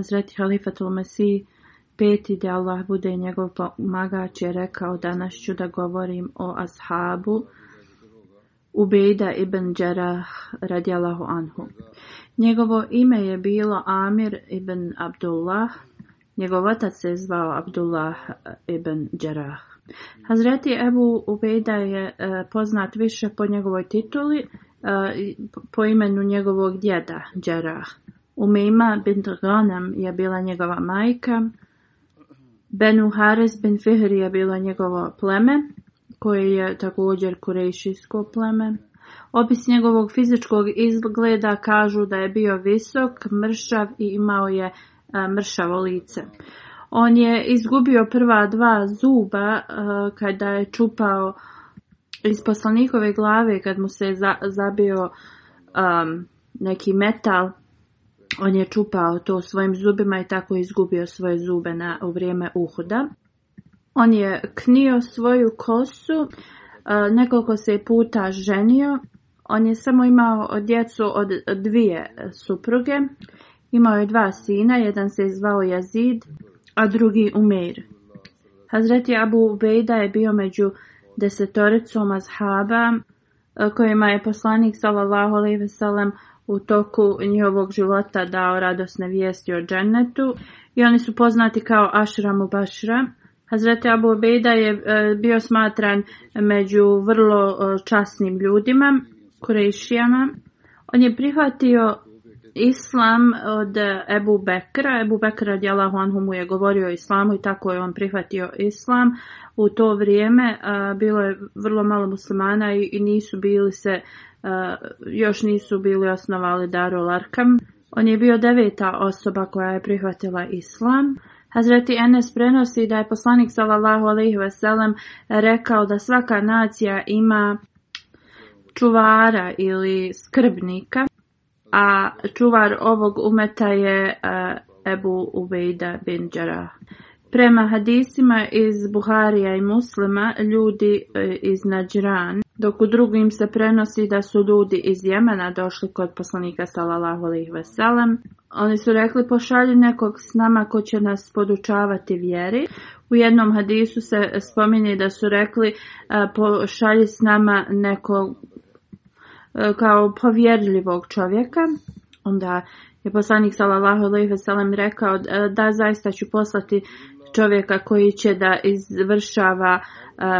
Hazreti Halifatul Mesih peti da Allah bude njegov pomagač je rekao danas ću da govorim o ashabu Ubejda ibn Đerah radijalahu anhu. Njegovo ime je bilo Amir ibn Abdullah. Njegov otac se zvao Abdullah ibn Đerah. Hazreti Ebu Ubejda je e, poznat više po njegovoj tituli, e, po imenu njegovog djeda Đerah. Umejma bint Ghanem je bila njegova majka, Benu Hares bin Fihri je bilo njegovo pleme, koje je također kurejšijsko pleme. Opis njegovog fizičkog izgleda kažu da je bio visok, mršav i imao je e, mršavo lice. On je izgubio prva dva zuba e, kada je čupao iz poslanikove glave kad mu se zabio e, neki metal on je čupao to svojim zubima i tako izgubio svoje zube na, u vrijeme uhoda. On je knio svoju kosu, e, nekoliko se je puta ženio. On je samo imao djecu od dvije supruge. Imao je dva sina, jedan se zvao Jazid, a drugi Umeir. Hazreti Abu Ubejda je bio među desetoricom azhaba e, kojima je poslanik sallallahu alejhi u toku njihovog života dao radosne vijesti o džennetu i oni su poznati kao u Bashra. Hazreti Abu Ubejda je e, bio smatran među vrlo e, časnim ljudima, kurejšijama. On je prihvatio islam od Ebu Bekra. Ebu Bekra djelahu, on mu je govorio o islamu i tako je on prihvatio islam. U to vrijeme e, bilo je vrlo malo muslimana i nisu bili se još nisu bili osnovali Darul Arkam. On je bio deveta osoba koja je prihvatila islam. Hazreti Enes prenosi da je poslanik sallallahu alejhi ve rekao da svaka nacija ima čuvara ili skrbnika, a čuvar ovog umeta je Ebu Ubejda bin Jarrah. Prema hadisima iz Buharija i Muslima, ljudi e, iz Nađran, dok u drugim se prenosi da su ljudi iz Jemena došli kod poslanika sallallahu alejhi Oni su rekli pošalji nekog s nama ko će nas podučavati vjeri. U jednom hadisu se spominje da su rekli e, pošalji s nama nekog e, kao povjerljivog čovjeka. Onda je poslanik sallallahu alejhi rekao da zaista ću poslati čovjeka koji će da izvršava e,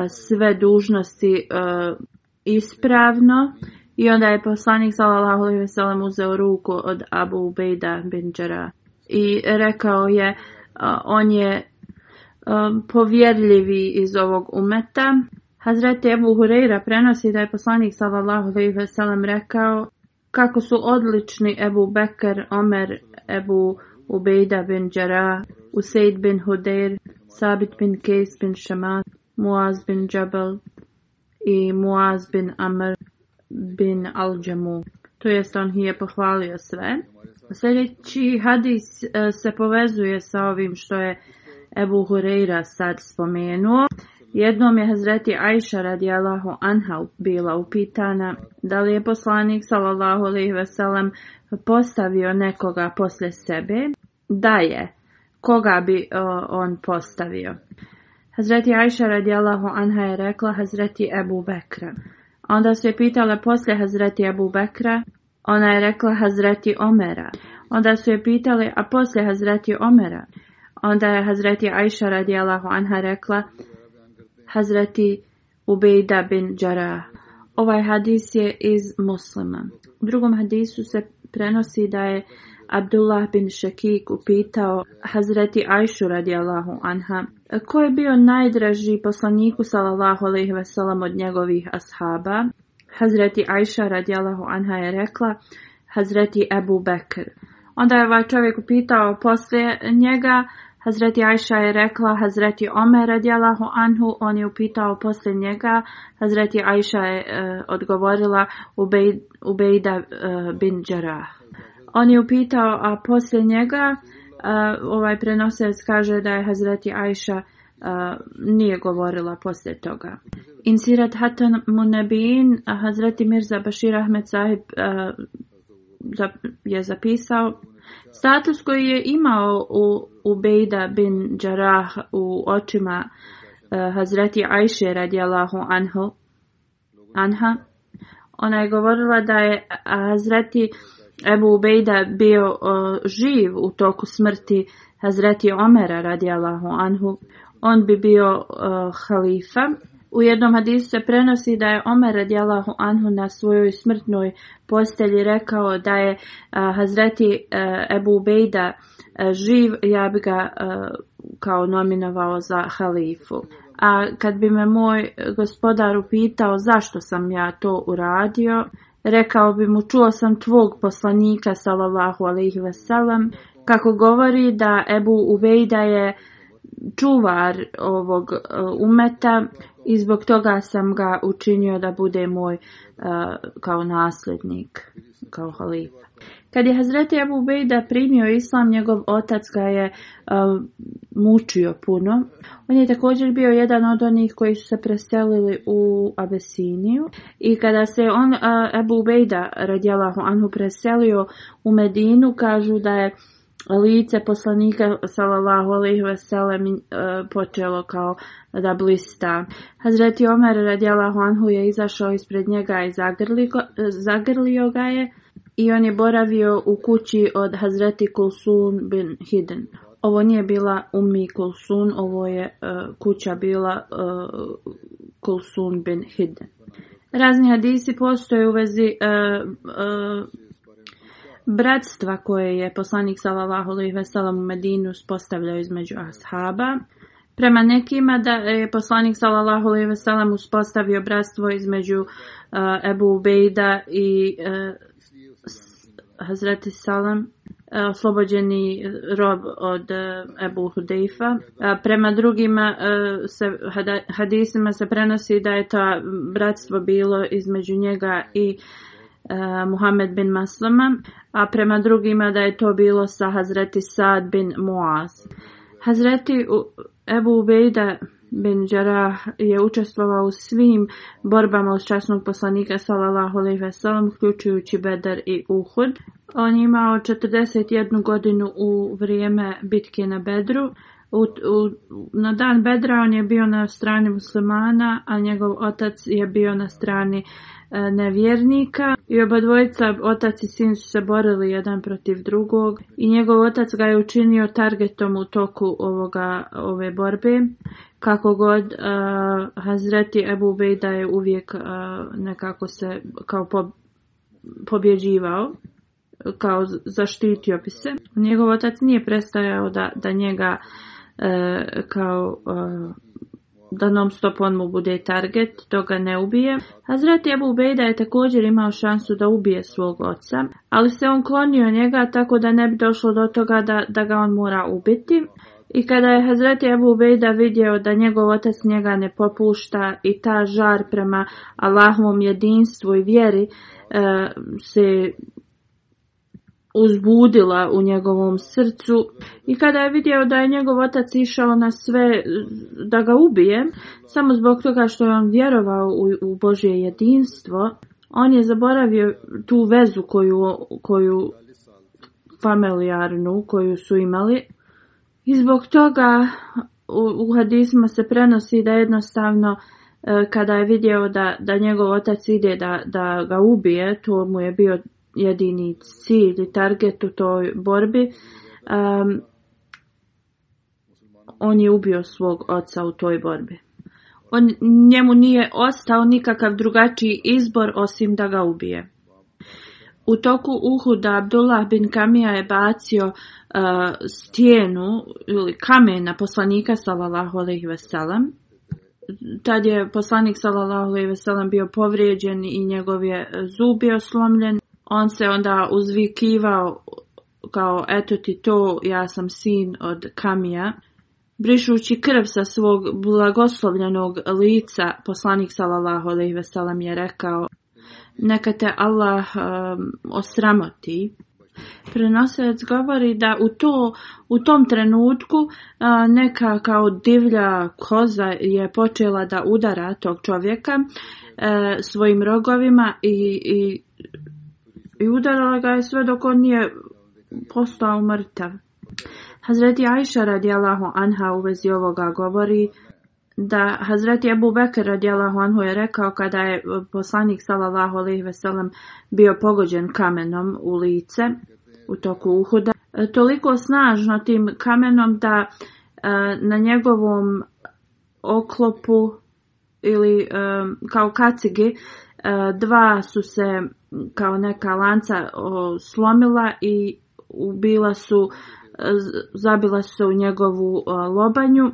sve dužnosti e, ispravno. I onda je poslanik sallallahu alejhi ve uzeo ruku od Abu Ubejda bin Đara i rekao je e, on je povjerljivi iz ovog umeta. Hazreti Ebu Hureyra prenosi da je poslanik sallallahu alejhi ve rekao kako su odlični Ebu Bekr, Omer, Ebu Ubeida bin Useid bin Hudair, Sabit bin Keis bin Shamat, Muaz bin Jabal i Muaz bin Amr bin al jamu To jest on je pohvalio sve. Sljedeći hadis e, se povezuje sa ovim što je Ebu Hureyra sad spomenuo. Jednom je Hazreti Aisha radijalahu anha bila upitana da li je poslanik sallallahu alejhi ve postavio nekoga poslije sebe. Da je, koga bi e, on postavio. Hazreti Ajša radijalahu anha je rekla Hazreti Ebu Bekra. Onda su je pitala poslije Hazreti Ebu Bekra, ona je rekla Hazreti Omera. Onda su je pitali, a poslije Hazreti Omera. Onda je Hazreti Ajša radijalahu anha rekla Hazreti Ubejda bin Đarah. Ovaj hadis je iz muslima. U drugom hadisu se prenosi da je Abdullah bin Shakik upitao Hazreti Ajšu radijallahu anha, ko je bio najdraži poslaniku sallallahu alaihi veselam od njegovih ashaba? Hazreti Ajša radijallahu anha je rekla, Hazreti Abu Bekr. Onda je ovaj čovjek upitao poslije njega, Hazreti Aisha je rekla Hazreti Omer radijalahu anhu, on je upitao poslije njega, Hazreti Ajša je e, odgovorila Ubejd, e, bin Đerah. On je upitao, a poslije njega ovaj prenosec kaže da je Hazreti Ajša nije govorila poslije toga. Insirat Hatan Munabin, Hazreti Mirza Bashir Ahmed Sahib je zapisao status koji je imao u Bejda bin Đarah u očima Hazreti Ajše radijalahu anhu, anha. Ona je govorila da je Hazreti Ebu Ubejda bio živ u toku smrti Hazreti Omera radi Allahu Anhu, on bi bio uh, halifa. U jednom hadisu se prenosi da je Omer radi Allahu Anhu na svojoj smrtnoj postelji rekao da je Hazreti e, Ebu Ubejda e, živ, ja bi ga e, kao nominovao za halifu. A kad bi me moj gospodar upitao zašto sam ja to uradio, Rekao bi mu, čuo sam tvog poslanika, salallahu alaihi veselam, kako govori da Ebu Ubejda je čuvar ovog e, umeta i zbog toga sam ga učinio da bude moj e, kao nasljednik, kao halifa. Kad je Hazreti Abu Bejda primio islam, njegov otac ga je e, mučio puno. On je također bio jedan od onih koji su se preselili u Abesiniju i kada se on, uh, Abu Bejda radijalahu anhu preselio u Medinu, kažu da je lice poslanika sallallahu alejhi ve sellem počelo kao da blista. Hazreti Omer radijalahu anhu je izašao ispred njega i zagrlio, zagrlio ga je i on je boravio u kući od Hazreti Kulsun bin Hidden. Ovo nije bila Ummi Kulsun, ovo je e, kuća bila uh, e, Kulsun bin Hidden. Razni hadisi postoje u vezi e, bratstva koje je poslanik sallallahu alejhi ve u Medinu spostavljao između ashaba. Prema nekima da je poslanik sallallahu alejhi ve uspostavio bratstvo između Ebu Ubejda i Hazreti Salam e, oslobođeni rob od e, Ebu Hudejfa, e, Prema drugima se, hadisima se prenosi da je to bratstvo bilo između njega i Muhammed bin Maslama, a prema drugima da je to bilo sa Hazreti Saad bin Muaz. Hazreti Ebu Ubejda Benđara je učestvovao u svim borbama uz časnog poslanika sallallahu alejhi ve uključujući Bedar i Uhud. On je imao 41 godinu u vrijeme bitke na Bedru. na dan Bedra on je bio na strani muslimana, a njegov otac je bio na strani e, nevjernika i oba dvojica, otac i sin su se borili jedan protiv drugog i njegov otac ga je učinio targetom u toku ovoga, ove borbe kako god uh, Hazreti Ebu Beda je uvijek uh, nekako se kao pobjeđivao kao zaštitio bi se. Njegov otac nije prestajao da, da njega uh, kao uh, da non stop on mu bude target, to ga ne ubije. Hazreti Ebu Bejda je također imao šansu da ubije svog oca, ali se on klonio njega tako da ne bi došlo do toga da, da ga on mora ubiti. I kada je Hazreti Ebu Bejda vidio da njegov otac njega ne popušta i ta žar prema Allahovom jedinstvu i vjeri e, se uzbudila u njegovom srcu i kada je vidio da je njegov otac išao na sve da ga ubije, samo zbog toga što je on vjerovao u, Božje jedinstvo, on je zaboravio tu vezu koju, koju familijarnu koju su imali i zbog toga u, u se prenosi da jednostavno e, kada je vidio da, da njegov otac ide da, da ga ubije, to mu je bio jedini cilj i target u toj borbi. on je ubio svog oca u toj borbi. On, njemu nije ostao nikakav drugačiji izbor osim da ga ubije. U toku da Abdullah bin Kamija je bacio uh, stijenu ili kamen na poslanika sallallahu alejhi ve sellem. Tad je poslanik sallallahu alejhi ve bio povrijeđen i njegov je zub bio slomljen. On se onda uzvikivao kao eto ti to, ja sam sin od Kamija. Brišući krv sa svog blagoslovljenog lica, poslanik sallallahu alejhi ve sellem je rekao: neka te Allah um, osramoti. Prenosec govori da u, to, u tom trenutku eh, neka kao divlja koza je počela da udara tog čovjeka eh, svojim rogovima i, i, i udarala ga je sve dok on nije postao mrtav. Hazreti Ajša radijalahu anha u vezi ovoga govori da Hazreti Ebu Bekr radijalahu anhu je rekao kada je e, poslanik sallallahu alejhi ve bio pogođen kamenom u lice u toku Uhuda e, toliko snažno tim kamenom da e, na njegovom oklopu ili kao kacigi dva su se kao neka lanca slomila i ubila su zabila su u njegovu lobanju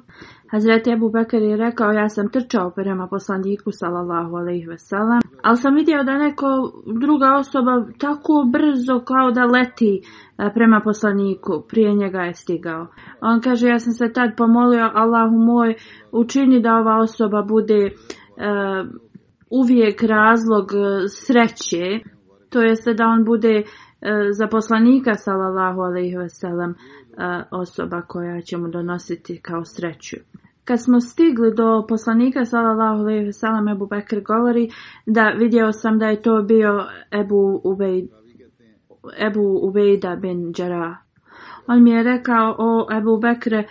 Hazreti Ebu Bekir je rekao, ja sam trčao prema poslaniku, salallahu alaihi veselam, ali sam vidio da neko druga osoba tako brzo kao da leti e, prema poslaniku, prije njega je stigao. On kaže, ja sam se tad pomolio, Allahu moj, učini da ova osoba bude e, uvijek razlog e, sreće, to jeste da on bude za poslanika sallallahu alejhi ve osoba koja ćemo donositi kao sreću. Kad smo stigli do poslanika salallahu alejhi salam Ebu Bekr govori da vidio sam da je to bio Ebu Ubejd Ebu Ubejda bin On mi je rekao, o Ebu Bekre,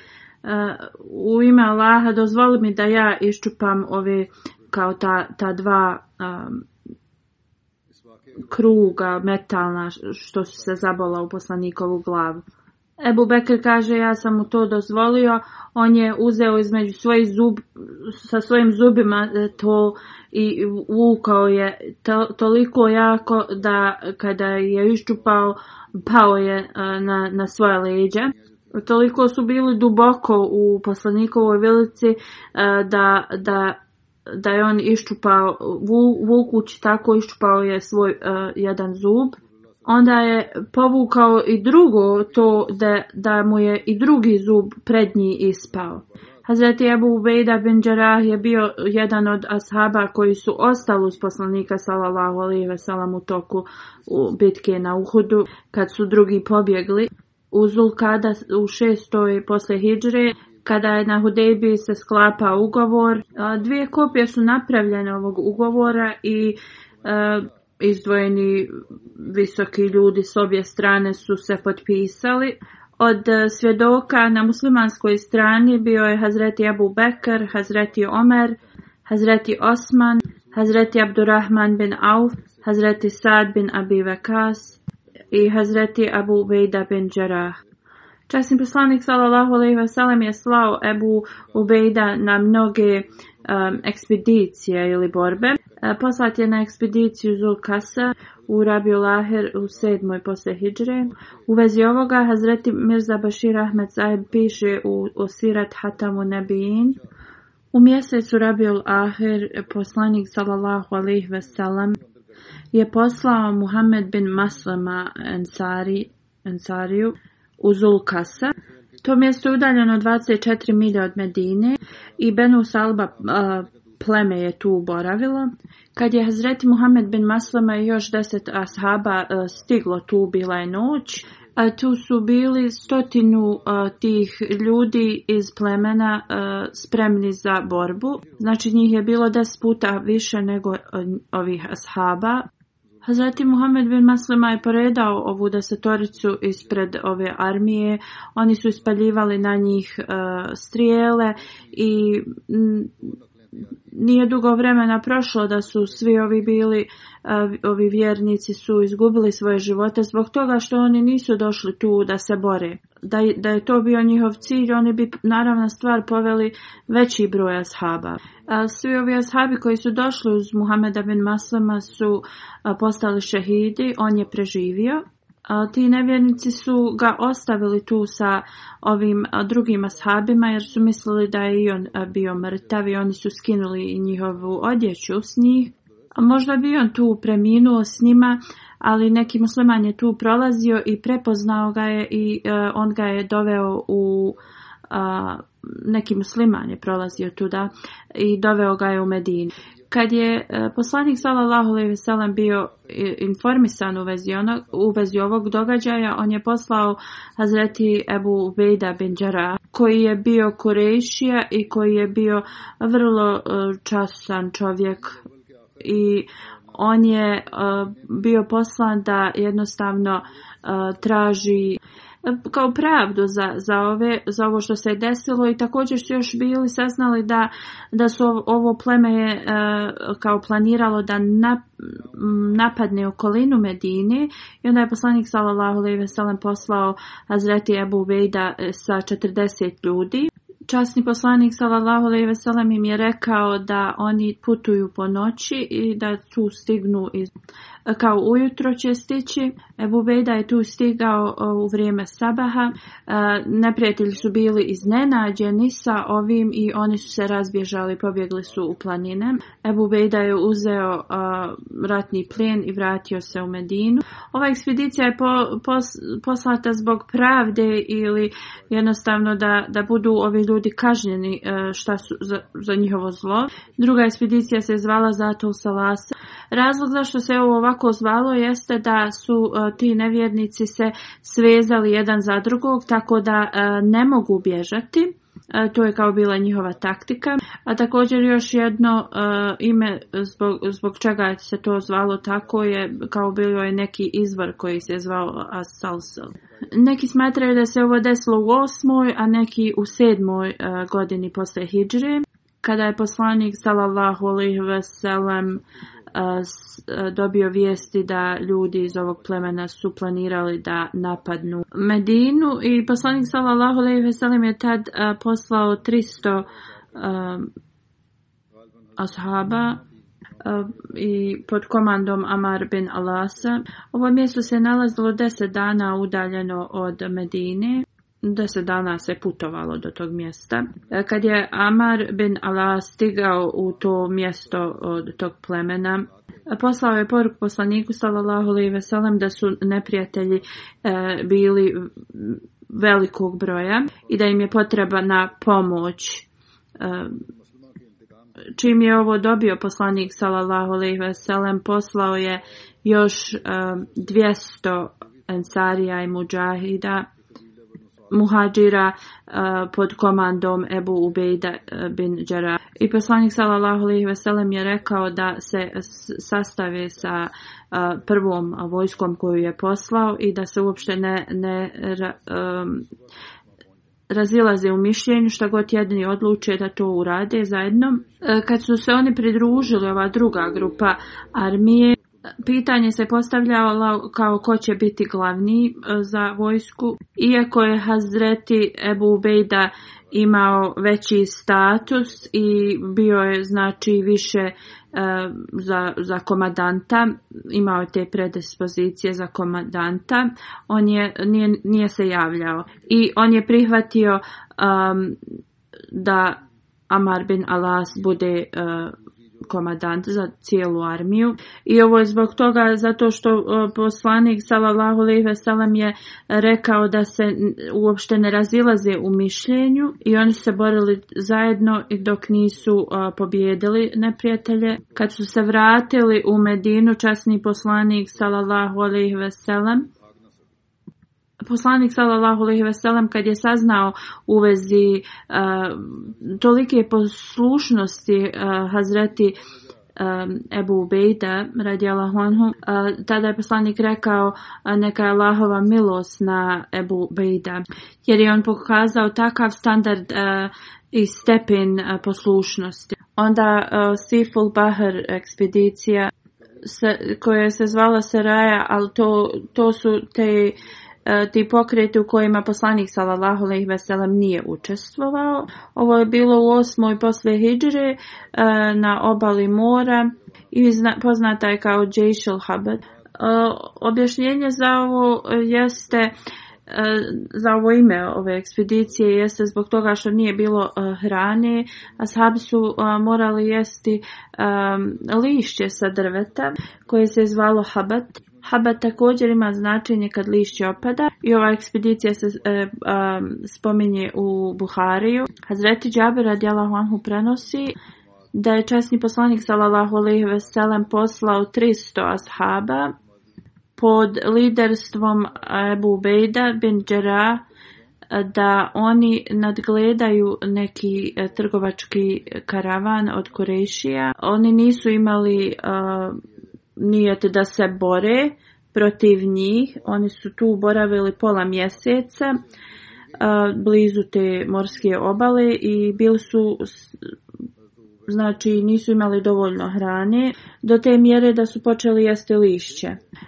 u ime Allaha dozvoli mi da ja iščupam ove kao ta, ta dva kruga metalna što su se zabola u poslanikovu glavu. Ebu Bekr kaže ja sam mu to dozvolio, on je uzeo između svoj zub, sa svojim zubima e, to i vukao je to, toliko jako da kada je iščupao pao je e, na, na svoje leđe. Toliko su bili duboko u poslanikovoj vilici e, da, da, da je on iščupao, vukući tako iščupao je svoj jedan zub. Onda je povukao i drugo to da, da mu je i drugi zub prednji ispao. Hazreti Abu Ubejda bin Đarah je bio jedan od ashaba koji su ostali uz poslanika sallallahu alaihi veselam u toku u bitke na Uhudu kad su drugi pobjegli. U Zulkada u šestoj posle Hidžre kada je na Hudejbi se sklapa ugovor. Dvije kopije su napravljene ovog ugovora i izdvojeni visoki ljudi s obje strane su se potpisali. Od e, svjedoka na muslimanskoj strani bio je Hazreti Abu Bekr, Hazreti Omer, Hazreti Osman, Hazreti Abdurrahman bin Auf, Hazreti Saad bin Abi Vekas i Hazreti Abu Ubejda bin Đerah. Časni poslanik sallallahu alejhi ve je slao Ebu Ubejda na mnoge um, ekspedicije ili borbe. Uh, poslat je na ekspediciju Zulkasa u Rabiu Laher u sedmoj posle Hidžre. U vezi ovoga Hazreti Mirza Bashir Ahmed Zaheb piše u Osirat Hatamu Nebijin. U mjesecu Rabiul Aher poslanik sallallahu alaihi veselam je poslao Muhammed bin Maslama Ansari, Ansariju u Zulkasa to mjesto je udaljeno 24 milje od Medine i Benu Salba pleme je tu boravilo. Kad je Hazreti Muhammed bin Maslama i još deset ashaba stiglo tu, bila je noć. A tu su bili stotinu tih ljudi iz plemena spremni za borbu. Znači njih je bilo deset puta više nego ovih ashaba. Hazreti pa zatim Muhammed bin Maslima je poredao ovu desetoricu ispred ove armije. Oni su ispaljivali na njih uh, strijele i nije dugo vremena prošlo da su svi ovi bili, ovi vjernici su izgubili svoje živote zbog toga što oni nisu došli tu da se bore. Da, da je to bio njihov cilj, oni bi naravno stvar poveli veći broj ashaba. Svi ovi ashabi koji su došli uz Muhameda bin Maslama su postali šehidi, on je preživio ti nevjernici su ga ostavili tu sa ovim drugim ashabima jer su mislili da je i on bio mrtav i oni su skinuli njihovu odjeću s njih. Možda bi on tu preminuo s njima, ali neki musliman je tu prolazio i prepoznao ga je i e, on ga je doveo u neki musliman je prolazio tuda i doveo ga je u Medinu. Kad je e, poslanik sallallahu alejhi ve bio informisan u vezi, onog, u vezi ovog događaja, on je poslao Hazreti Ebu Ubejda bin koji je bio Kurešija i koji je bio vrlo e, časan čovjek i on je e, bio poslan da jednostavno traži kao pravdu za, za, ove, za ovo što se je desilo i također su još bili saznali da, da su ovo pleme je e, kao planiralo da napadne okolinu Medini i onda je poslanik sallallahu alejhi ve sellem poslao Azreti Abu Veida e, sa 40 ljudi Časni poslanik sallallahu alejhi ve sellem im je rekao da oni putuju po noći i da tu stignu iz kao ujutro će stići. Ebu Bejda je tu stigao u vrijeme sabaha. Neprijatelji su bili iznenađeni sa ovim i oni su se razbježali, pobjegli su u planine. Ebu Bejda je uzeo ratni plijen i vratio se u Medinu. Ova ekspedicija je po, poslata zbog pravde ili jednostavno da, da budu ovi ljudi kažnjeni e, šta su za, njihovo zlo. Druga ekspedicija se zvala Zatul Salase. Razlog zašto se ovo ovako zvalo jeste da su e, ti nevjernici se svezali jedan za drugog tako da e, ne mogu bježati. E, to je kao bila njihova taktika. A također još jedno ime zbog, zbog čega se to zvalo tako je kao bilo je neki izvor koji se zvao As-Salsal. Neki smatraju da se ovo desilo u osmoj, a neki u sedmoj godini posle Hidžre, kada je poslanik sallallahu alejhi dobio vijesti da ljudi iz ovog plemena su planirali da napadnu Medinu i poslanik sallallahu alejhi ve je tad poslao 300 ashaba i pod komandom Amar bin Alasa. Ovo mjesto se nalazilo 10 dana udaljeno od Medine deset dana se putovalo do tog mjesta. E, kad je Amar bin Allah stigao u to mjesto od tog plemena, poslao je poruku poslaniku sallallahu alejhi ve da su neprijatelji e, bili velikog broja i da im je potrebna pomoć. E, čim je ovo dobio poslanik sallallahu alejhi ve sellem poslao je još 200 ensarija i muđahida muhađira eh, pod komandom Ebu Ubejda eh, bin Đara. I poslanik sallallahu alejhi ve je rekao da se sastave sa eh, prvom vojskom koju je poslao i da se uopšte ne, ne razilaze u mišljenju što god jedni odluče da to urade zajedno. Kad su se oni pridružili, ova druga grupa armije, Pitanje se postavljalo kao ko će biti glavni e, za vojsku, iako je Hazreti Ebu Ubejda imao veći status i bio je znači više e, za, za komadanta, imao je te predispozicije za komadanta, on je nije, nije se javljao i on je prihvatio da Amar bin Alas bude e, komadant za cijelu armiju. I ovo je zbog toga zato što e, poslanik sallallahu alejhi je rekao da se uopšte ne razilaze u mišljenju i oni se borili zajedno i dok nisu e, pobijedili neprijatelje. Kad su se vratili u Medinu, časni poslanik sallallahu alejhi ve poslanik sallallahu alejhi ve sellem kad je saznao u vezi uh, tolike poslušnosti uh, Hazreti e, Ebu Ubejda radijallahu anhu, tada je poslanik rekao neka je Allahova milost na Ebu Beida. jer je on pokazao takav standard i stepen poslušnosti. Onda Siful Bahar ekspedicija se, koja se zvala Saraja ali to, to su te E, ti pokreti u kojima poslanik sallallahu alejhi nije učestvovao. Ovo je bilo u osmoj posle hidžre e, na obali mora i poznata je kao Jaisal Habat. E, objašnjenje za ovo jeste za ovo ime ove ekspedicije jeste zbog toga što nije bilo hrane, a sahabi su morali jesti lišće sa drveta koje se zvalo habat Haba također ima značenje kad lišće opada i ova ekspedicija se e, spominje u Buhariju. Hazreti Džabira djela prenosi da je časni poslanik sallallahu alejhi ve poslao 300 ashaba pod liderstvom Ebu Bejda bin Džera da oni nadgledaju neki e, trgovački karavan od Korešija. Oni nisu imali e, nijete da se bore protiv njih. Oni su tu boravili pola mjeseca blizu te morske obale i bili su Znači nisu imali dovoljno hrane do te mjere da su počeli jesti lišće.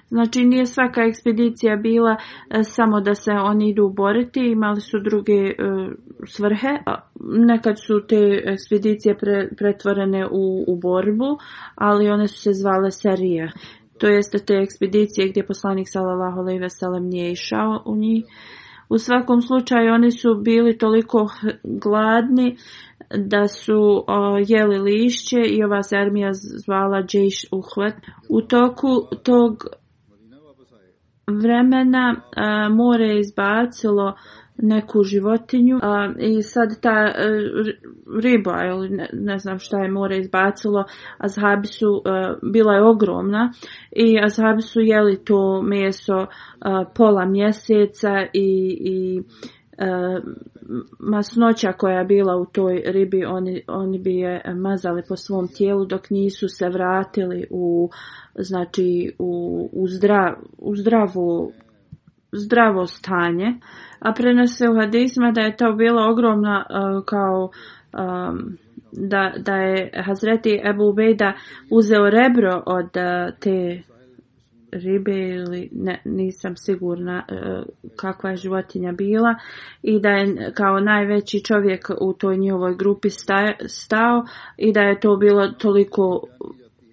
Znači nije svaka ekspedicija bila e, samo da se oni idu boriti, imali su druge e, svrhe. Nekad su te ekspedicije pretvorene u, u borbu, ali one su se zvale serije. To jeste te ekspedicije gdje poslanik sallallahu alejhi ve nije išao u njih. U svakom slučaju oni su bili toliko gladni da su jeli lišće i ova se armija zvala Džejš Uhvat. U toku tog vremena more je izbacilo neku životinju i sad ta e, riba ili ne, ne znam šta je more izbacilo azhabi su e, bila je ogromna i azhabi su jeli to meso e, pola mjeseca i, i Eh, masnoća koja je bila u toj ribi, oni, oni bi je mazali po svom tijelu dok nisu se vratili u, znači, u, zdravu zdravo stanje, a prenose u hadisma da je to bila ogromna eh, kao da, da je Hazreti Ebu Ubejda uzeo rebro od eh, te ribe ili ne, nisam sigurna e, kakva je životinja bila i da je kao najveći čovjek u toj njihovoj grupi stao i da je to bilo toliko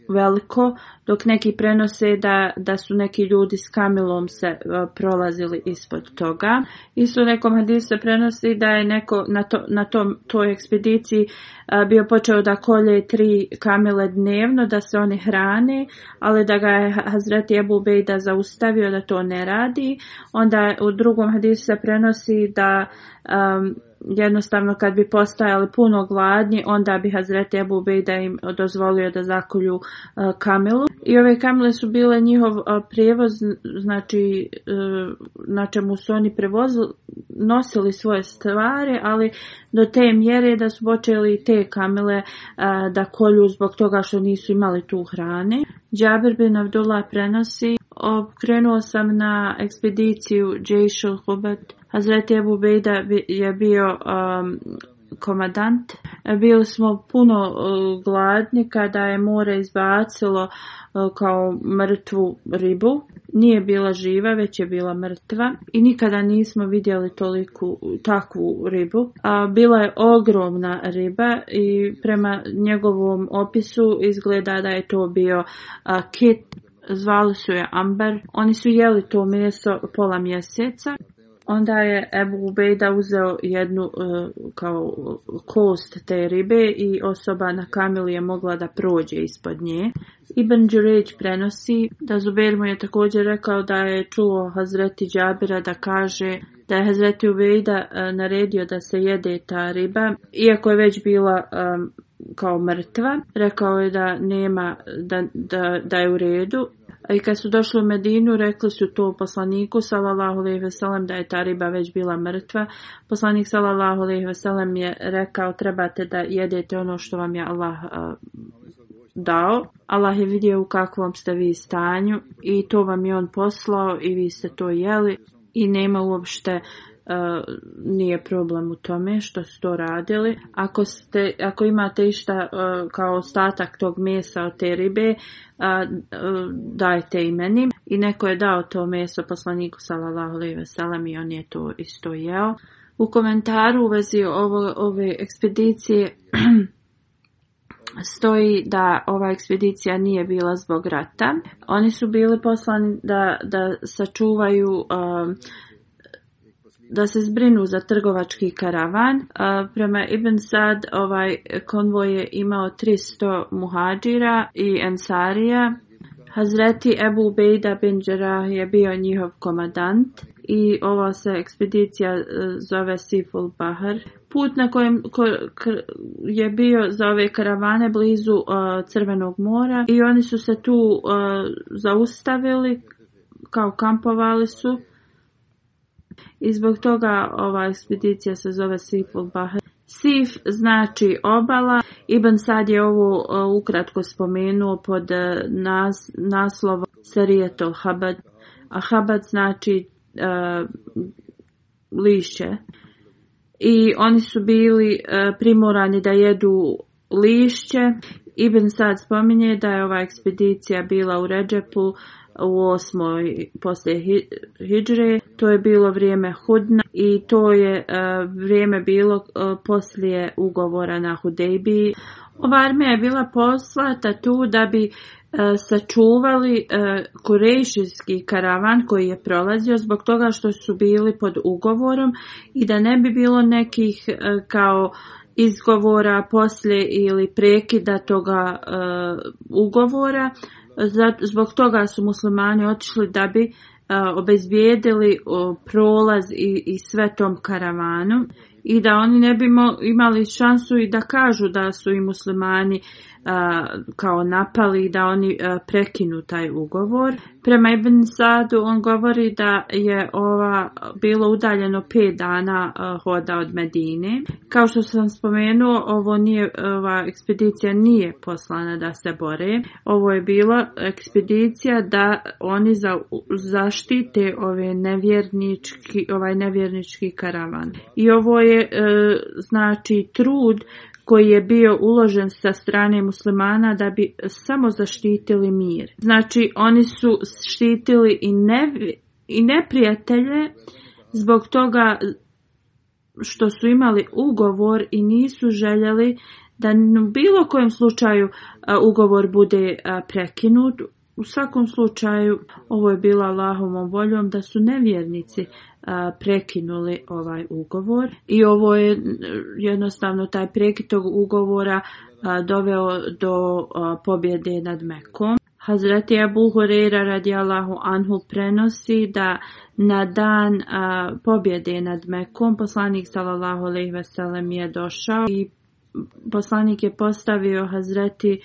veliko, dok neki prenose da, da su neki ljudi s kamilom se e, prolazili ispod toga. Isto u nekom hadisu prenosi da je neko na, na tom, toj ekspediciji e, bio počeo da kolje tri kamile dnevno, da se oni hrane, ali da ga je Hazreti Ebu Bejda zaustavio da to ne radi. Onda u drugom hadisu se prenosi da e, jednostavno kad bi postajali puno gladni, onda bi hazret Ebu da im dozvolio da zakolju e, kamelu. I ove kamele su bile njihov e, prijevoz, znači e, na čemu su oni prevozili, nosili svoje stvari, ali do te mjere da su počeli te kamele da kolju zbog toga što nisu imali tu hrane. Džabir bin Abdullah prenosi Okrenuo sam na ekspediciju Džejšul Hubat. Hazreti Abu Bejda je bio um, komandant. Bili smo puno e, gladni kada je more izbacilo e, kao mrtvu ribu. Nije bila živa, već je bila mrtva i nikada nismo vidjeli toliku takvu ribu. A bila je ogromna riba i prema njegovom opisu izgleda da je to bio kit Zvali su je Amber. Oni su jeli to mjesto pola mjeseca. Onda je Ebu Ubejda uzeo jednu e, kao kost te ribe i osoba na kamili je mogla da prođe ispod nje. Ibn Đureć prenosi da Zubair mu je također rekao da je čuo Hazreti Đabira da kaže da je Hazreti Ubejda e, naredio da se jede ta riba, iako je već bila e, kao mrtva. Rekao je da nema, da, da, da je u redu i kad su došli u Medinu, rekli su to poslaniku, salallahu veselem, da je ta riba već bila mrtva. Poslanik, salallahu veselem, je rekao, trebate da jedete ono što vam je Allah dao. Allah je vidio u kakvom ste vi stanju i to vam je on poslao i vi ste to jeli i nema uopšte E, nije problem u tome što su to radili. Ako, ste, ako imate išta e, kao ostatak tog mesa od te ribe, e, dajte i meni. I neko je dao to meso poslaniku salalahu alaihi veselam i on je to isto jeo. U komentaru u vezi ovo, ove ekspedicije stoji da ova ekspedicija nije bila zbog rata. Oni su bili poslani da, da sačuvaju da se zbrinu za trgovački karavan. Prema Ibn Sad ovaj konvoj je imao 300 muhađira i ensarija. Hazreti Ebu Bejda bin je bio njihov komadant i ova se ekspedicija e, zove Siful Bahar. Put na kojem ko, je bio za ove karavane blizu e, Crvenog mora i oni su se tu e, zaustavili kao kampovali su i zbog toga ova ekspedicija se zove Siful Bahar. Sif znači obala. Ibn Sad je ovu e, ukratko spomenuo pod e, nas, naslovom Habad. A Habad znači e, lišće. I oni su bili primorani da jedu lišće. Ibn Sad spominje da je ova ekspedicija bila u Ređepu u osmoj poslije Hidžre. To je bilo vrijeme Hudna i to je e, vrijeme bilo e, poslije ugovora na Hudejbiji. Ova armija je bila poslata tu da bi e, sačuvali kurejšijski karavan koji je prolazio zbog toga što su bili pod ugovorom i da ne bi bilo nekih kao izgovora poslije ili prekida toga ugovora Zbog toga su muslimani otišli da bi obezbijedili prolaz i, i sve tom karavanu i da oni ne bi imali šansu i da kažu da su i muslimani kao napali da oni prekinu taj ugovor. Prema Ibn Sadu on govori da je ova bilo udaljeno 5 dana hoda od Medine. Kao što sam spomenuo, ovo nije, ova ekspedicija nije poslana da se bore. Ovo je bila ekspedicija da oni za, zaštite ove nevjernički, ovaj nevjernički karavan. I ovo je e, znači trud koji je bio uložen sa strane muslimana da bi samo zaštitili mir. Znači oni su štitili i, ne, i neprijatelje zbog toga što su imali ugovor i nisu željeli da u bilo kojem slučaju ugovor bude prekinut u svakom slučaju ovo je bila Allahovom voljom da su nevjernici prekinuli ovaj ugovor i ovo je jednostavno taj prekid tog ugovora doveo do a, pobjede nad Mekom. Hazreti Abu radi Allahu anhu prenosi da na dan pobjede nad Mekom poslanik sallallahu alejhi ve je došao i poslanik je postavio Hazreti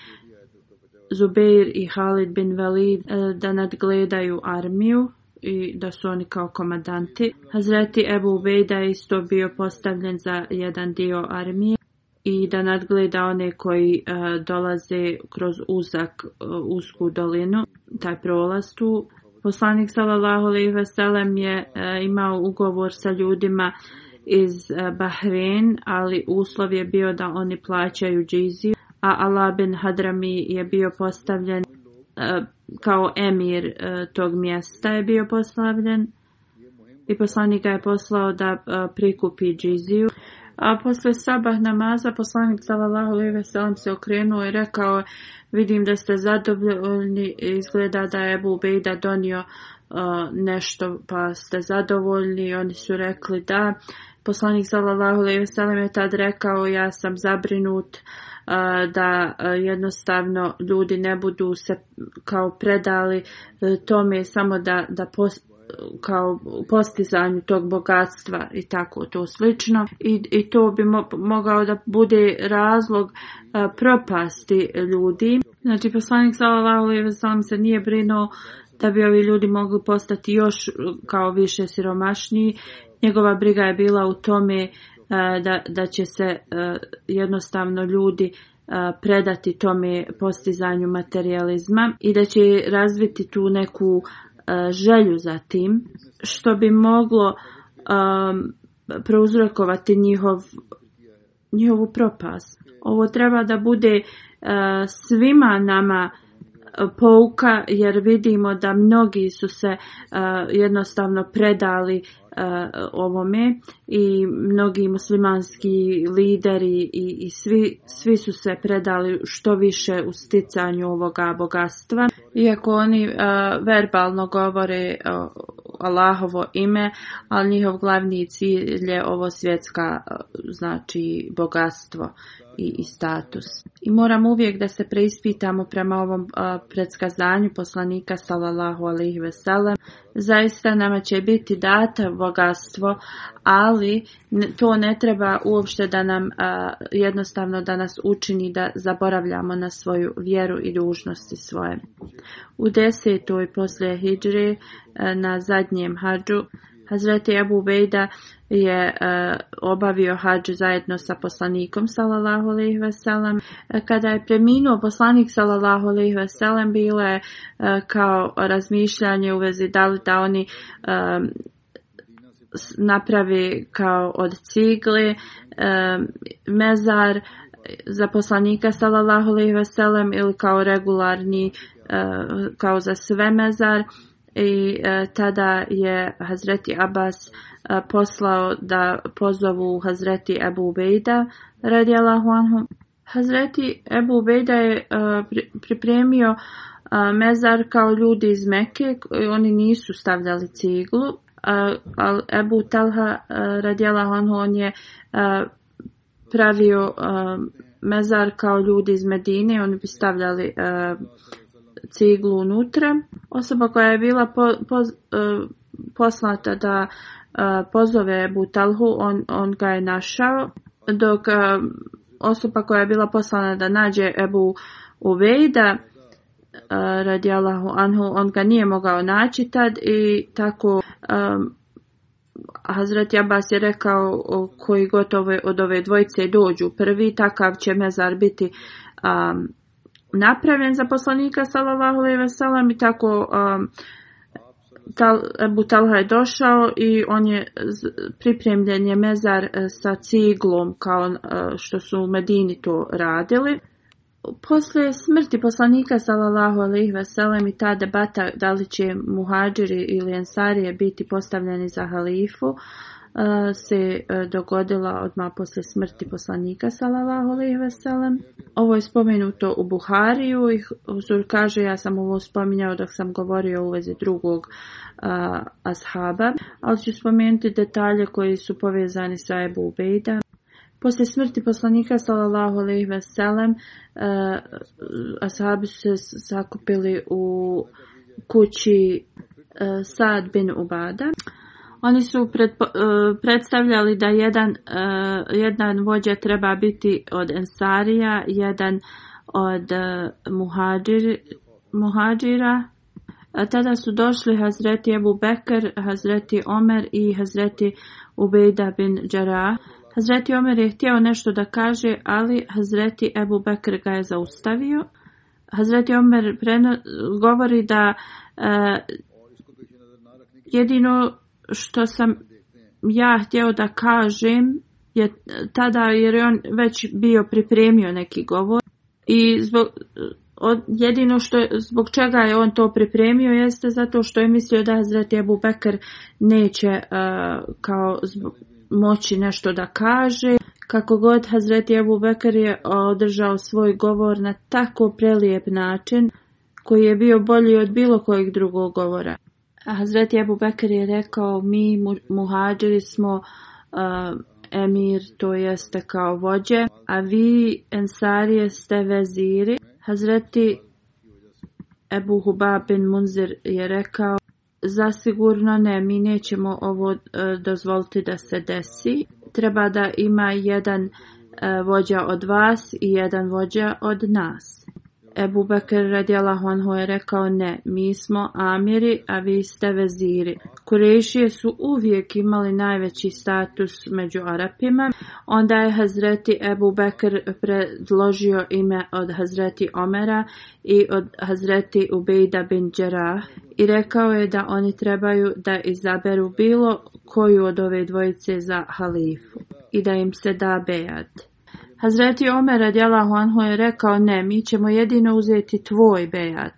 Zubeir i Halid bin Walid eh, da nadgledaju armiju i da su oni kao komandanti. Hazreti Ebu Ubejda je isto bio postavljen za jedan dio armije i da nadgleda one koji eh, dolaze kroz uzak eh, usku dolinu, taj prolaz tu. Poslanik sallallahu alejhi ve sellem je imao ugovor sa ljudima iz Bahrein, ali uslov je bio da oni plaćaju džiziju a Allah bin Hadrami je bio postavljen e, kao emir e, tog mjesta je bio postavljen i poslanika je poslao da e, prikupi džiziju. A posle sabah namaza poslanik sallallahu alejhi se okrenuo i rekao vidim da ste zadovoljni izgleda da je Abu donio e, nešto pa ste zadovoljni oni su rekli da poslanik sallallahu alejhi ve je tad rekao ja sam zabrinut e, da e, jednostavno ljudi ne budu se kao predali tome samo da da kao postizanju tog bogatstva i tako to slično i, i to bi mogao da bude razlog e, propasti ljudi. Znači poslanik sallallahu se nije brinuo da bi ovi ljudi mogli postati još e, kao više siromašniji. Njegova briga je bila u tome e, da, da će se jednostavno ljudi predati tome postizanju materializma i da će razviti tu neku E, želju za tim, što bi moglo e, prouzrokovati njihov, njihovu propast. Ovo treba da bude e, svima nama pouka jer vidimo da mnogi su se jednostavno predali uh, ovome i mnogi muslimanski lideri i, i svi, svi su se predali što više u sticanju ovoga bogatstva iako oni e, verbalno govore e, Allahovo ime, ali njihov glavni cilj je ovo svjetska e, znači bogatstvo i, status. I moram uvijek da se preispitamo prema ovom predskazanju poslanika sallallahu alaihi veselam. Zaista nama će biti data bogatstvo, ali to ne treba uopšte da nam jednostavno da nas učini da zaboravljamo na svoju vjeru i dužnosti svoje. U desetoj poslije hidre na zadnjem hađu Hazreti Abu je e, obavio hađ zajedno sa poslanikom sallallahu alejhi ve sellem. E, kada je preminuo poslanik sallallahu alejhi ve sellem bilo je e, kao razmišljanje u vezi da li da oni napravi kao od cigle mezar za poslanika sallallahu alejhi ve sellem ili kao regularni kao za sve mezar i e, tada je Hazreti Abbas e, poslao da pozovu Hazreti Ebu Ubejda radijalahu anhu. Hazreti Ebu Ubejda je e, pripremio mezar kao ljudi iz Meke, oni nisu stavljali ciglu. Al Ebu Talha radijala anhu on je pravio mezar kao ljudi iz Medine, oni bi stavljali ciglu unutra. Osoba koja je bila po, eh, poslata da eh, pozove Butalhu, on, on ga je našao, dok eh, osoba koja je bila poslana da nađe Ebu Uvejda, radi Anhu, on ga nije mogao naći tad i tako Hazreti Abbas je rekao koji gotovo od ove dvojce dođu prvi, takav će mezar biti napravljen za poslanika sallallahu alejhi ve sellem i tako um, Tal, je došao i on je pripremljen je mezar e, sa ciglom kao e, što su u Medini to radili. Poslije smrti poslanika sallallahu alejhi ve sellem i ta debata da li će muhađeri ili ensarije biti postavljeni za halifu, se e, dogodila odmah poslije smrti poslanika sallallahu alejhi Ovo je spomenuto u Buhariju i kaže ja sam ovo spominjao dok sam govorio u vezi drugog ashaba, ali ću spomenuti detalje koji su povezani sa Ebu Ubejda. Poslije smrti poslanika sallallahu alejhi ve e, ashabi su se zakupili u kući e, Sad bin Ubada. Oni su e, predstavljali da jedan, e, jedan vođa treba biti od Ensarija, jedan od e, muhađir, muhađira. Tada su došli Hazreti Ebu Bekr, Hazreti Omer i Hazreti Ubejda bin Džara. Hazreti Omer je htio nešto da kaže, ali Hazreti Ebu Bekr ga je zaustavio. Hazreti Omer govori da jedino što sam ja htio da kažem je tada jer je on već bio pripremio neki govor i zbog, jedino što, zbog čega je on to pripremio jeste zato što je mislio da Hazreti Abu Bekr neće e, kao moći nešto da kaže. Kako god Hazreti Abu Bekr je održao svoj govor na tako prelijep način koji je bio bolji od bilo kojeg drugog govora. A Hazreti Abu Bakr je rekao, mi muhađiri smo emir, to jeste kao vođe, a vi ensarije ste veziri. Hazreti Ebu Hubab bin Munzir je rekao, zasigurno ne, mi nećemo ovo e, dozvoliti da se desi. Treba da ima jedan e, vođa od vas i jedan vođa od nas. Ebu Bekr radijalahu anhu je rekao ne, mi smo amiri, a vi ste veziri. Kurešije su uvijek imali najveći status među Arapima. Onda je Hazreti Ebu Bekr predložio ime od Hazreti Omera i od Hazreti Ubejda bin Đerah i rekao je da oni trebaju da izaberu bilo koju od ove dvojice za halifu i da im se da bejati. Hazreti Omer radijalahu anhu je rekao ne, mi ćemo jedino uzeti tvoj bejat,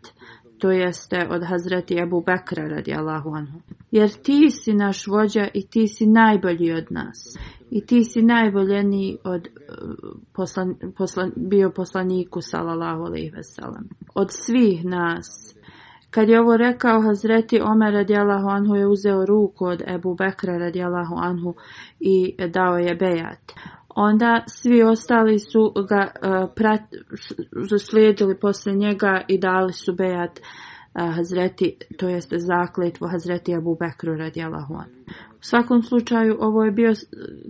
to jeste od Hazreti Ebu Bekra radijalahu anhu. Jer ti si naš vođa i ti si najbolji od nas. I ti si najboljeniji od poslan, poslan, bio poslaniku salalahu alaihi veselam. Od svih nas. Kad je ovo rekao Hazreti Omer radijalahu anhu je uzeo ruku od Ebu Bekra radijalahu anhu i dao je bejat onda svi ostali su ga e, zaslijedili posle njega i dali su bejat e, Hazreti, to jest zakletvu Hazreti Abu Bekru radijalahu U svakom slučaju ovo je bio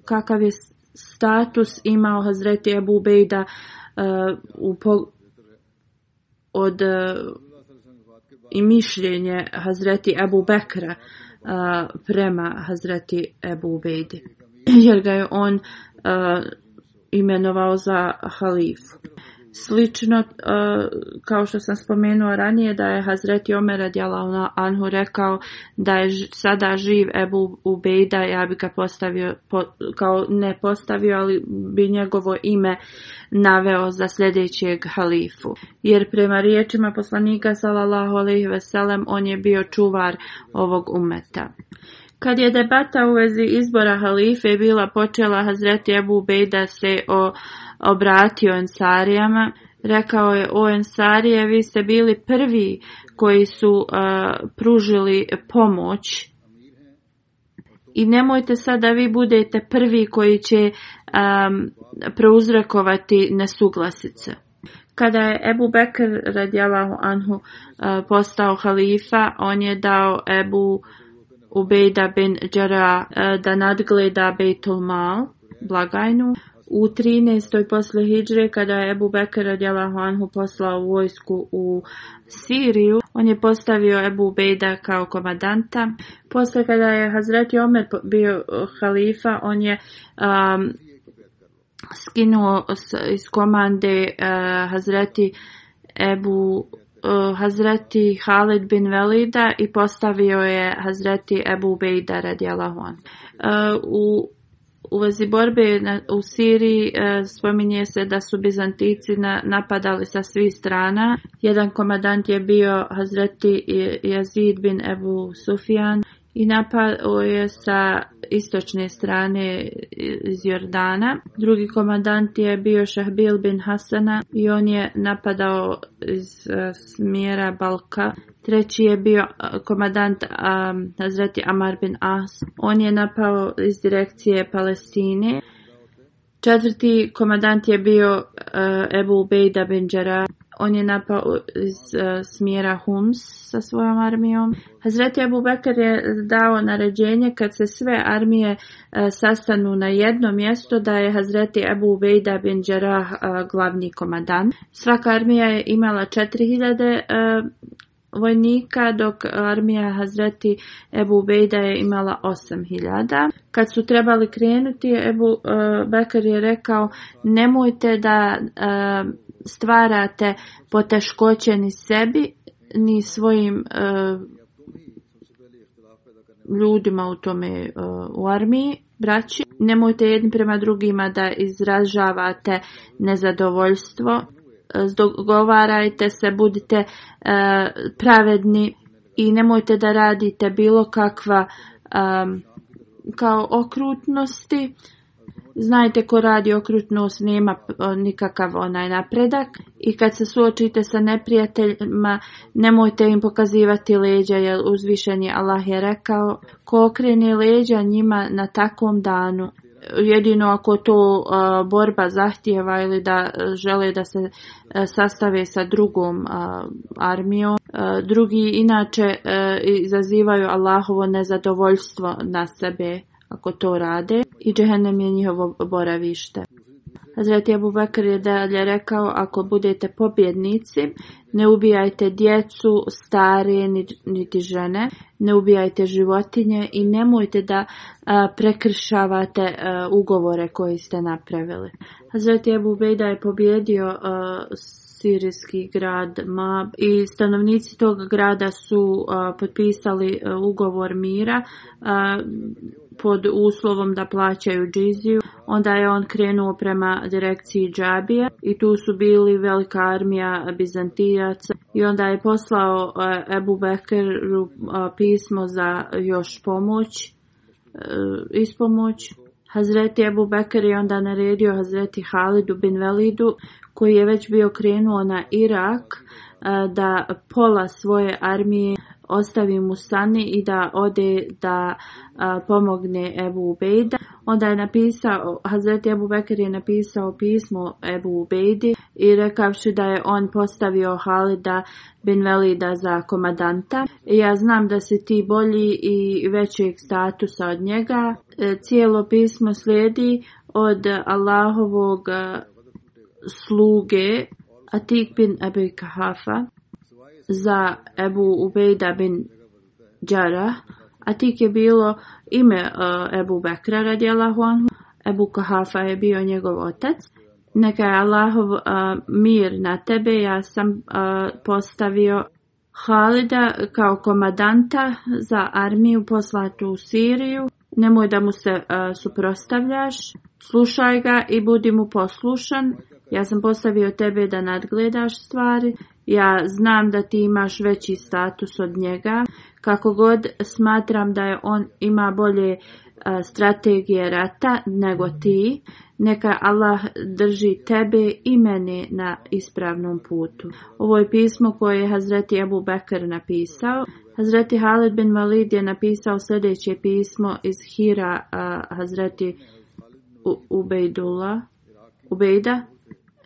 kakav je status imao Hazreti Abu Bejda e, u od i mišljenje Hazreti Abu Bekra prema Hazreti Abu Bejdi. Jer ga je on imenovao za halifu. Slično kao što sam spomenuo ranije da je Hazreti Omer Adjala Anhu rekao da je sada živ Ebu Ubejda, ja bi ga postavio, kao ne postavio, ali bi njegovo ime naveo za sljedećeg halifu. Jer prema riječima poslanika sallallahu alejhi ve on je bio čuvar ovog umeta. Kad je debata u vezi izbora halife bila počela, Hazreti Ebu da se o, obratio Ensarijama. Rekao je, o Ensarije, vi ste bili prvi koji su e, pružili pomoć i nemojte sad da vi budete prvi koji će um, nesuglasice. Kada je Ebu Bekr radijalahu anhu uh, postao halifa, on je dao Ebu Ubejda bin Đara e, da nadgleda Bejtul Mal, blagajnu. U 13. posle Hidžre, kada je Ebu Bekr radijalahu Huanhu poslao vojsku u Siriju, on je postavio Ebu Bejda kao komadanta. Posle kada je Hazreti Omer bio e, halifa, on je skinuo iz komande uh, Hazreti Ebu Hazreti Halid bin Velida i postavio je Hazreti Ebu Bejda radijalahu e, U u vezi borbe u Siriji e, spominje se da su Bizantici napadali sa svih strana. Jedan komadant je bio Hazreti Jazid bin Ebu Sufjan i napao je sa istočne strane iz Jordana. Drugi komandant je bio Šahbil bin Hasana i on je napadao iz e, smjera Balka. Treći je bio e, komandant um, Amar bin As. On je napao iz direkcije Palestine. Četvrti komandant je bio uh, Ebu Ubejda bin on je napao iz e, smjera Hums sa svojom armijom. Hazreti Abu Bakr je dao naređenje kad se sve armije e, sastanu na jedno mjesto da je Hazreti Abu vejda bin e, glavni komadan Svaka armija je imala 4000 vojnika, dok armija Hazreti Ebu Ubejda je imala 8000. Kad su trebali krenuti, Ebu Bekar je rekao nemojte da stvarate poteškoće ni sebi, ni svojim e, ljudima u tome e, u armiji, braći. Nemojte jedni prema drugima da izražavate nezadovoljstvo. Zdogovarajte se, budite e, pravedni i nemojte da radite bilo kakva kao okrutnosti Znajte ko radi okrutnost nema nikakav onaj napredak i kad se suočite sa neprijateljima nemojte im pokazivati leđa jer je Allah je rekao ko okrene leđa njima na takvom danu. Jedino ako to borba zahtjeva ili da e, žele da se e, sastave sa drugom e, armijom. Drugi inače izazivaju Allahovo nezadovoljstvo na sebe. Ako to rade, i džehennem je njihovo boravište. Hazreti Abu Bakr je dalje rekao, ako budete pobjednici, ne ubijajte djecu, stare, niti žene, ne ubijajte životinje i nemojte da prekršavate ugovore koje ste napravili. Hazreti Abu Bejda je pobjedio a, sirijski grad Mab i stanovnici tog grada su potpisali ugovor mira pod uslovom da plaćaju džiziju. Onda je on krenuo prema direkciji Džabije i tu su bili velika armija Bizantijaca i onda je poslao e, Ebu Bekeru e, pismo za još pomoć, e, ispomoć. Hazreti Ebu Bekir je onda naredio Hazreti Halidu bin Velidu koji je već bio krenuo na Irak da pola svoje armije ostavi sani i da ode da pomogne Ebu Ubejda. Onda je napisao, Hazreti Ebu Bekir je napisao pismo Ebu Ubejdi i rekavši da je on postavio Halida bin Velida za komadanta. Ja znam da se ti bolji i većeg statusa od njega. E, cijelo pismo slijedi od Allahovog sluge Atik bin Abi Kahafa za Ebu Ubejda bin Đara, a tik je bilo ime e, Ebu Bekra radijalahu anhu, Ebu Kahafa je bio njegov otac. Neka je Allahov e, mir na tebe, ja sam e, postavio Halida kao komadanta za armiju poslatu u Siriju. Nemoj da mu se uh, suprostavljaš, slušaj ga i budi mu poslušan ja sam postavio tebe da nadgledaš stvari. Ja znam da ti imaš veći status od njega. Kako god smatram da je on ima bolje e, strategije rata nego ti, neka Allah drži tebe i mene na ispravnom putu. Ovo je pismo koje je Hazreti Abu Bakr napisao. Hazreti Halid bin Valid je napisao sljedeće pismo iz Hira Hazreti Ubejdula. Ubejda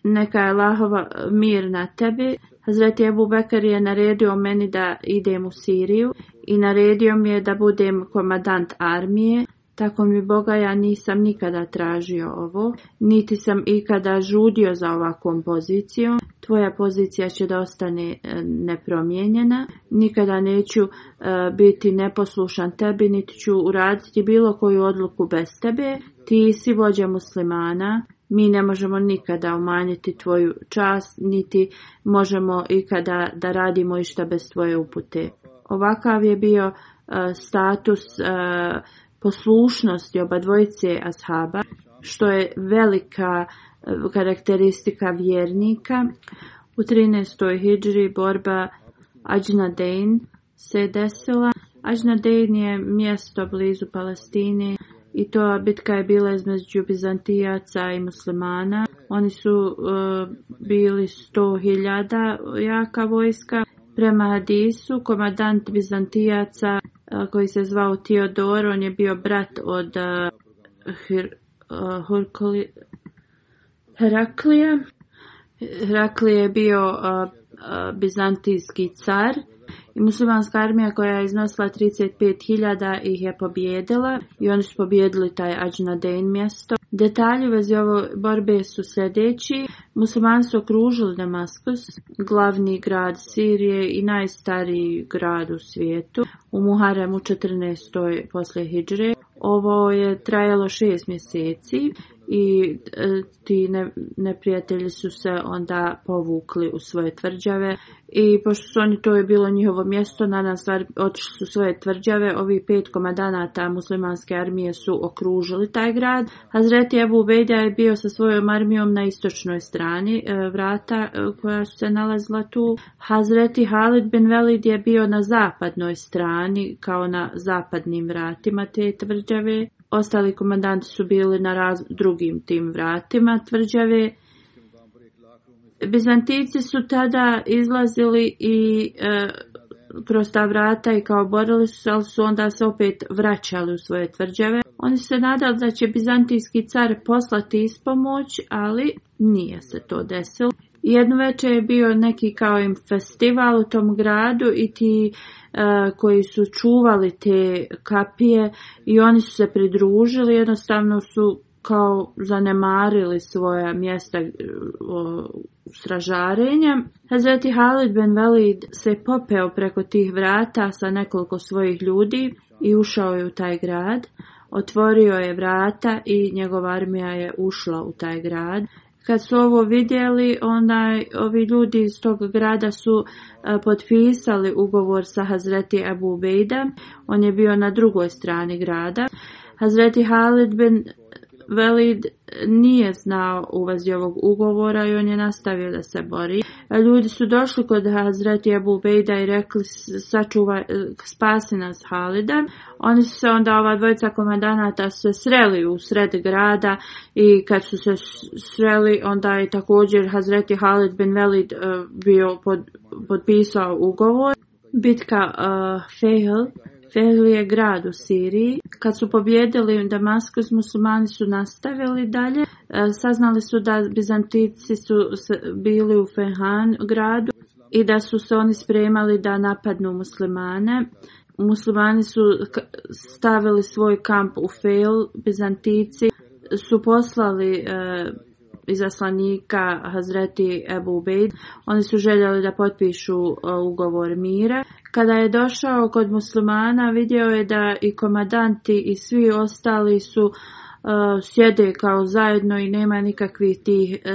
neka je Lahova mir na tebi. Hazreti Ebu Bekar je naredio meni da idem u Siriju i naredio mi je da budem komadant armije. Tako mi Boga ja nisam nikada tražio ovo, niti sam ikada žudio za ovakvom pozicijom. Tvoja pozicija će da ostane e, nepromijenjena. Nikada neću e, biti neposlušan tebi, niti ću uraditi bilo koju odluku bez tebe. Ti si vođa muslimana, mi ne možemo nikada umanjiti tvoju čast, niti možemo ikada da radimo išta bez tvoje upute. Ovakav je bio e, status e, poslušnosti oba dvojice ashaba, što je velika e, karakteristika vjernika. U 13. hijđri borba Ajnadein se desila. Ajnadein je mjesto blizu Palestine i to bitka je bila između Bizantijaca i muslimana. Oni su e, bili sto hiljada jaka vojska. Prema Hadisu, komadant Bizantijaca e, koji se zvao Teodor, on je bio brat od uh, Heraklija. je bio bizantijski car i muslimanska armija koja je iznosila 35.000 ih je pobjedila i oni su pobjedili taj Ajnadein mjesto. Detalji u vezi ovoj borbe su sljedeći. Muslimani su okružili Damaskus, glavni grad Sirije i najstariji grad u svijetu, u Muharem u 14. poslije Hidžre. Ovo je trajalo šest mjeseci i e, ti ne, neprijatelji su se onda povukli u svoje tvrđave i pošto oni, to je bilo njihovo mjesto, nadam stvari otišli su svoje tvrđave, ovi pet komadanata muslimanske armije su okružili taj grad. Hazreti Abu Ubejda je bio sa svojom armijom na istočnoj strani e, vrata e, koja se nalazila tu. Hazreti Halid bin Velid je bio na zapadnoj strani, kao na zapadnim vratima te tvrđave. Ostali komandanti su bili na raz, drugim tim vratima tvrđave. Bizantici su tada izlazili i e, kroz ta vrata i kao borili su se, ali su onda se opet vraćali u svoje tvrđave. Oni su se nadali da će bizantijski car poslati ispomoć, ali nije se to desilo. Jedno večer je bio neki kao im festival u tom gradu i ti koji su čuvali te kapije i oni su se pridružili, jednostavno su kao zanemarili svoja mjesta e, stražarenja. Hazreti Halid Ben Velid se popeo preko tih vrata sa nekoliko svojih ljudi i ušao je u taj grad. Otvorio je vrata i njegova armija je ušla u taj grad kad su ovo vidjeli, onda ovi ljudi iz tog grada su e, potpisali ugovor sa Hazreti Abu Bejda. On je bio na drugoj strani grada. Hazreti Halid bin Velid nije znao u vezi ovog ugovora i on je nastavio da se bori. Ljudi su došli kod Hazreti Abu Bejda i rekli sačuvaj, spasi nas Halida. Oni su se onda ova dvojica komandanata se sreli u sred grada i kad su se sreli onda je također Hazreti Halid bin Velid eh, bio pod, potpisao ugovor. Bitka uh, El je grad u Siriji. Kad su pobjedili Damaskus, muslimani su nastavili dalje. E, saznali su da Bizantici su bili u Fehan gradu i da su se oni spremali da napadnu muslimane. Muslimani su stavili svoj kamp u Fel, Bizantici su poslali e, izaslanika Hazreti Ebu Ubejd. Oni su željeli da potpišu e, ugovor mira. Kada je došao kod muslimana vidio je da i komadanti i svi ostali su e, sjede kao zajedno i nema nikakvih tih e,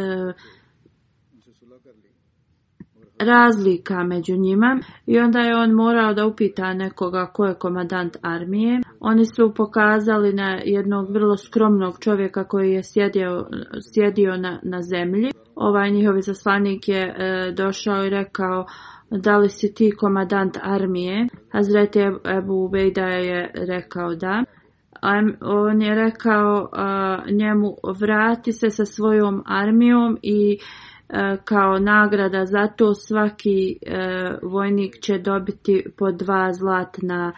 razlika među njima i onda je on morao da upita nekoga ko je komadant armije. Oni su pokazali na jednog vrlo skromnog čovjeka koji je sjedio, sjedio na, na zemlji. Ovaj njihov zaslanik je e, došao i rekao da li si ti komadant armije? Hazreti Ebu Ubejda je rekao da. on je rekao e, njemu vrati se sa svojom armijom i e, kao nagrada za to svaki vojnik će dobiti po dva zlatna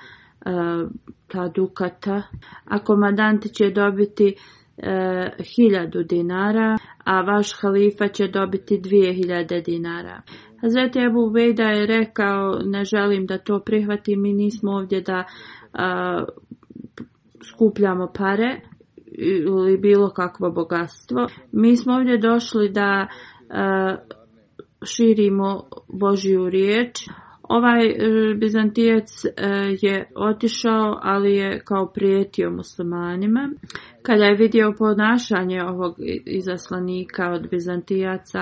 dukata, a komandant će dobiti e, 1000 dinara, a vaš halifa će dobiti dvije 2000 dinara. Hazreti Ebu Vejda je rekao, ne želim da to prihvati, mi nismo ovdje da skupljamo pare ili bilo kakvo bogatstvo. Mi smo ovdje došli da širimo Božju riječ, ovaj e, Bizantijac e, je otišao, ali je kao prijetio muslimanima. Kada je vidio ponašanje ovog izaslanika od Bizantijaca,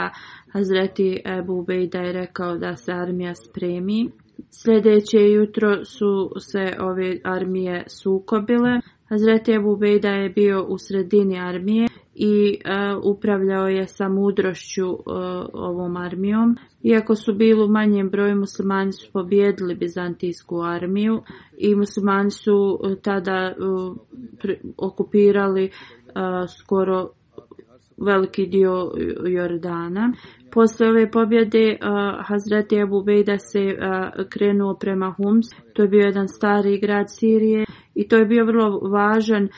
Hazreti Ebu da je rekao da se armija spremi. Sljedeće jutro su se ove armije sukobile. Hazreti Ebu Bejda je bio u sredini armije i e, upravljao je sa mudrošću e, ovom armijom. Iako su bili u manjem broju, muslimani su pobjedili Bizantijsku armiju i muslimani su e, tada okupirali skoro veliki dio Jordana. Posle ove pobjede uh, Hazreti Abu se krenuo prema Homs. To je bio jedan stari grad Sirije i to je bio vrlo važan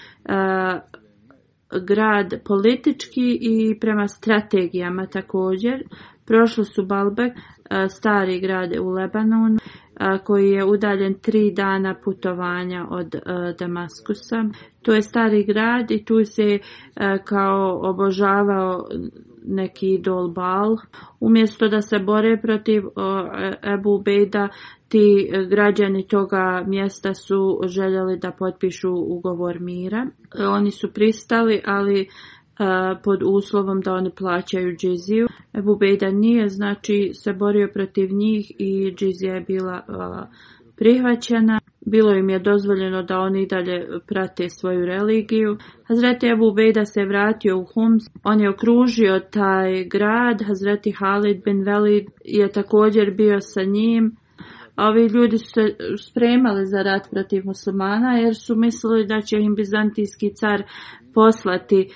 grad politički i prema strategijama također. Prošlo su Balbek, stari grad u Lebanonu, koji je udaljen tri dana putovanja od Damaskusa. To je stari grad i tu se kao obožavao neki idol Bal. Umjesto da se bore protiv e, Ebu Bejda, ti e, građani toga mjesta su željeli da potpišu ugovor mira. Oni su pristali, ali e, pod uslovom da oni plaćaju džiziju. Ebu Bejda nije, znači se borio protiv njih i džizija je bila prihvaćena. Bilo im je dozvoljeno da oni i dalje prate svoju religiju. Hazreti Abu beda se vratio u Homs. On je okružio taj grad. Hazreti Halid bin Velid je također bio sa njim. Ovi ljudi su se spremali za rat protiv muslimana jer su mislili da će im bizantijski car poslati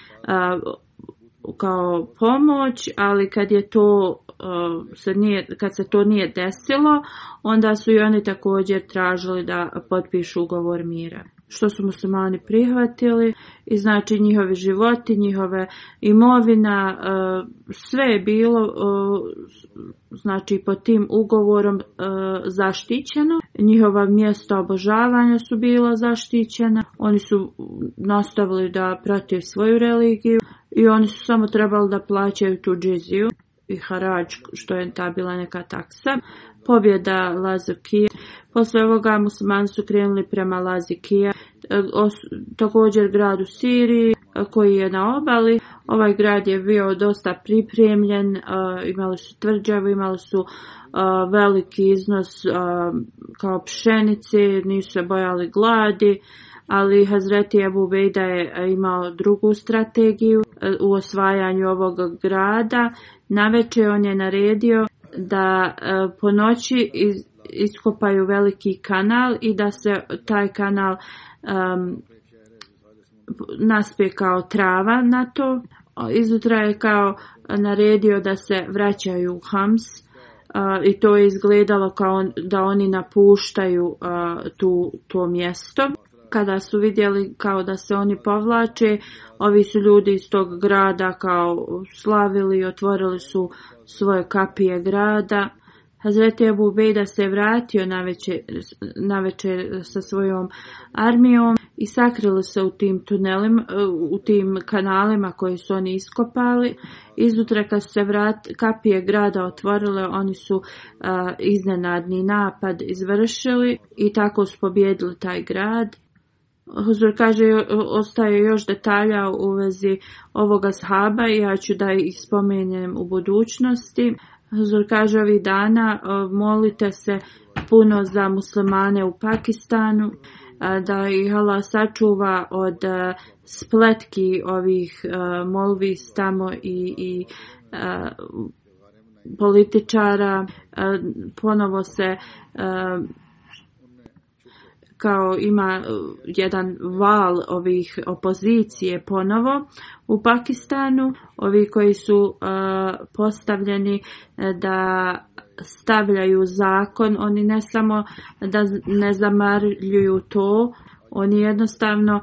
kao pomoć, ali kad je to Uh, se nije, kad se to nije desilo, onda su i oni također tražili da potpišu ugovor mira što su muslimani prihvatili i znači njihovi životi, njihove imovina, uh, sve je bilo uh, znači pod tim ugovorom zaštićeno. Njihova mjesta obožavanja su bila zaštićena. Oni su nastavili da prate svoju religiju i oni su samo trebali da plaćaju tu džiziju i harač, što je ta bila neka taksa. Pobjeda Lazikije. Posle ovoga muslimani su krenuli prema Lazikija, e, također grad u Siriji e, koji je na obali. Ovaj grad je bio dosta pripremljen, e, imali su tvrđavu, imali su veliki iznos kao pšenice, nisu se bojali gladi ali Hazreti Abu Bejda je e, imao drugu strategiju e, u osvajanju ovog grada. Naveče on je naredio da e, po noći iskopaju veliki kanal i da se taj kanal um, naspe kao trava na to. Izutra je kao naredio da se vraćaju u Hams i to je izgledalo kao da oni napuštaju tu, to mjesto kada su vidjeli kao da se oni povlače, ovi su ljudi iz tog grada kao slavili i otvorili su svoje kapije grada. Hazreti Abu da se vratio na večer, sa svojom armijom i sakrili se u tim tunelima, u tim kanalima koji su oni iskopali. Izutra kad su se vrat, kapije grada otvorile, oni su iznenadni napad izvršili i tako su pobjedili taj grad. Huzur kaže, ostaje još detalja u vezi ovoga shaba i ja ću da ih spomenjem u budućnosti. Huzur kaže, ovih dana e, molite se puno za muslimane u Pakistanu, e, da ih Allah sačuva od e, spletki ovih molvi tamo i, i političara. Ponovo se kao ima e, jedan val ovih opozicije ponovo u Pakistanu, ovi koji su e, postavljeni e, da stavljaju zakon, oni ne samo da ne zamarljuju to, oni jednostavno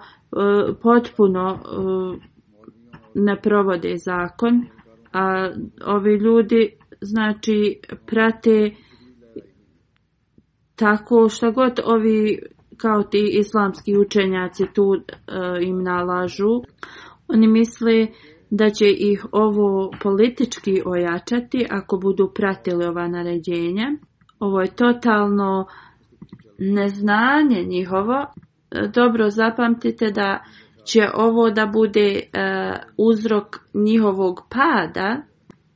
potpuno ne provode zakon, a ovi ljudi znači prate tako što god ovi kao ti islamski učenjaci tu e, im nalažu. Oni misle da će ih ovo politički ojačati ako budu pratili ova naređenja. Ovo je totalno neznanje njihovo. E, dobro zapamtite da će ovo da bude e, uzrok njihovog pada.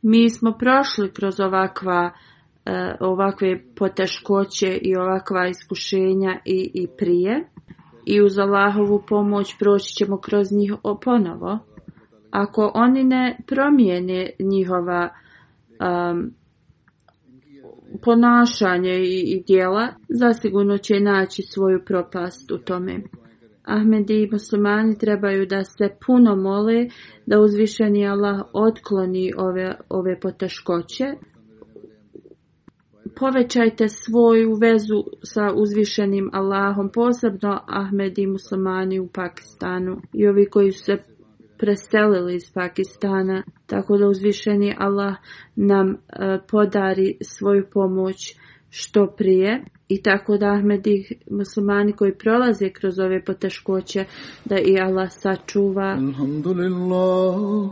Mi smo prošli kroz ovakva E, ovakve poteškoće i ovakva iskušenja i, i prije i uz Allahovu pomoć proći ćemo kroz njih ponovo. Ako oni ne promijene njihova ponašanje i, i djela, zasigurno će naći svoju propast u tome. Ahmedi i muslimani trebaju da se puno mole da uzvišeni Allah otkloni ove, ove poteškoće, povećajte svoju vezu sa uzvišenim Allahom, posebno Ahmedi muslimani u Pakistanu i ovi koji su se preselili iz Pakistana, tako da uzvišeni Allah nam e, podari svoju pomoć što prije i tako da Ahmedi muslimani koji prolaze kroz ove poteškoće da i Allah sačuva. Alhamdulillah.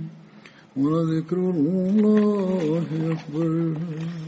ولذكر الله أكبر